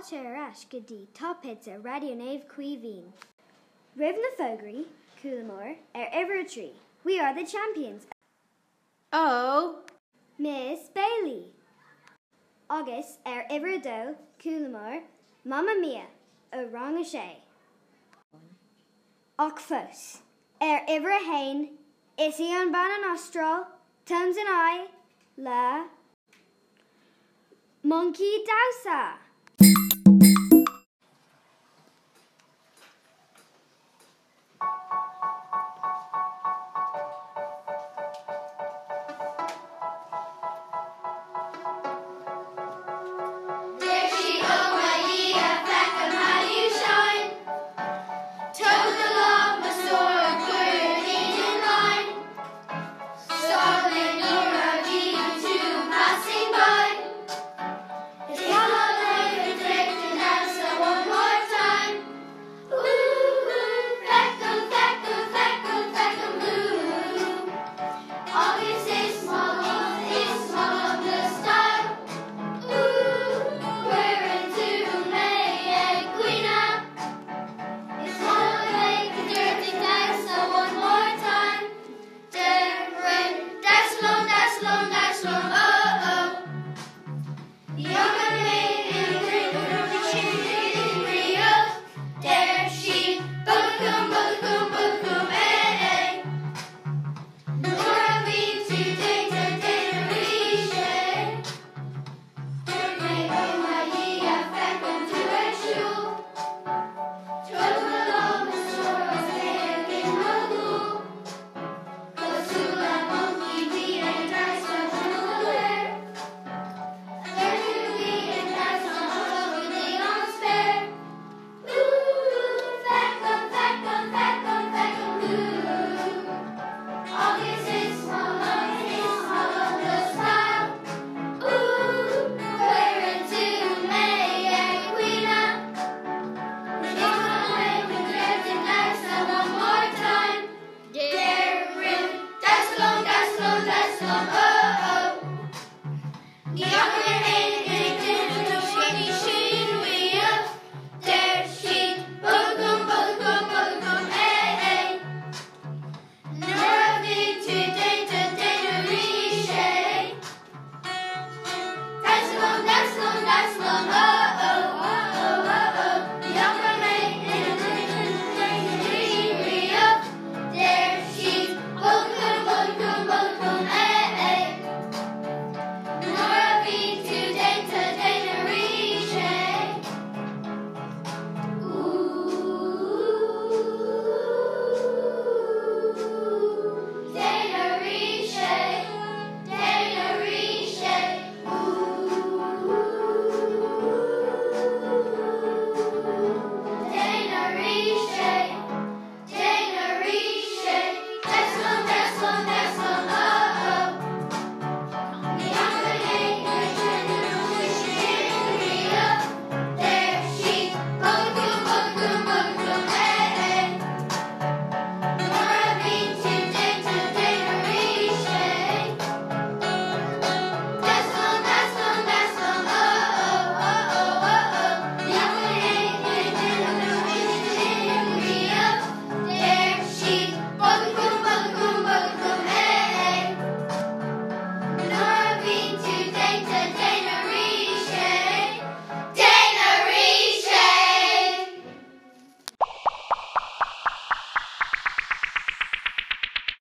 Fáte arás top hits, tápit radio Naomh Caoimhín, revna na Er coolamór. We are the champions. Oh, Miss Bailey. August Er iver dó, Mamma mia, a rang a sé. Ach fós. Ar a hain, is í an Monkey Dowsa.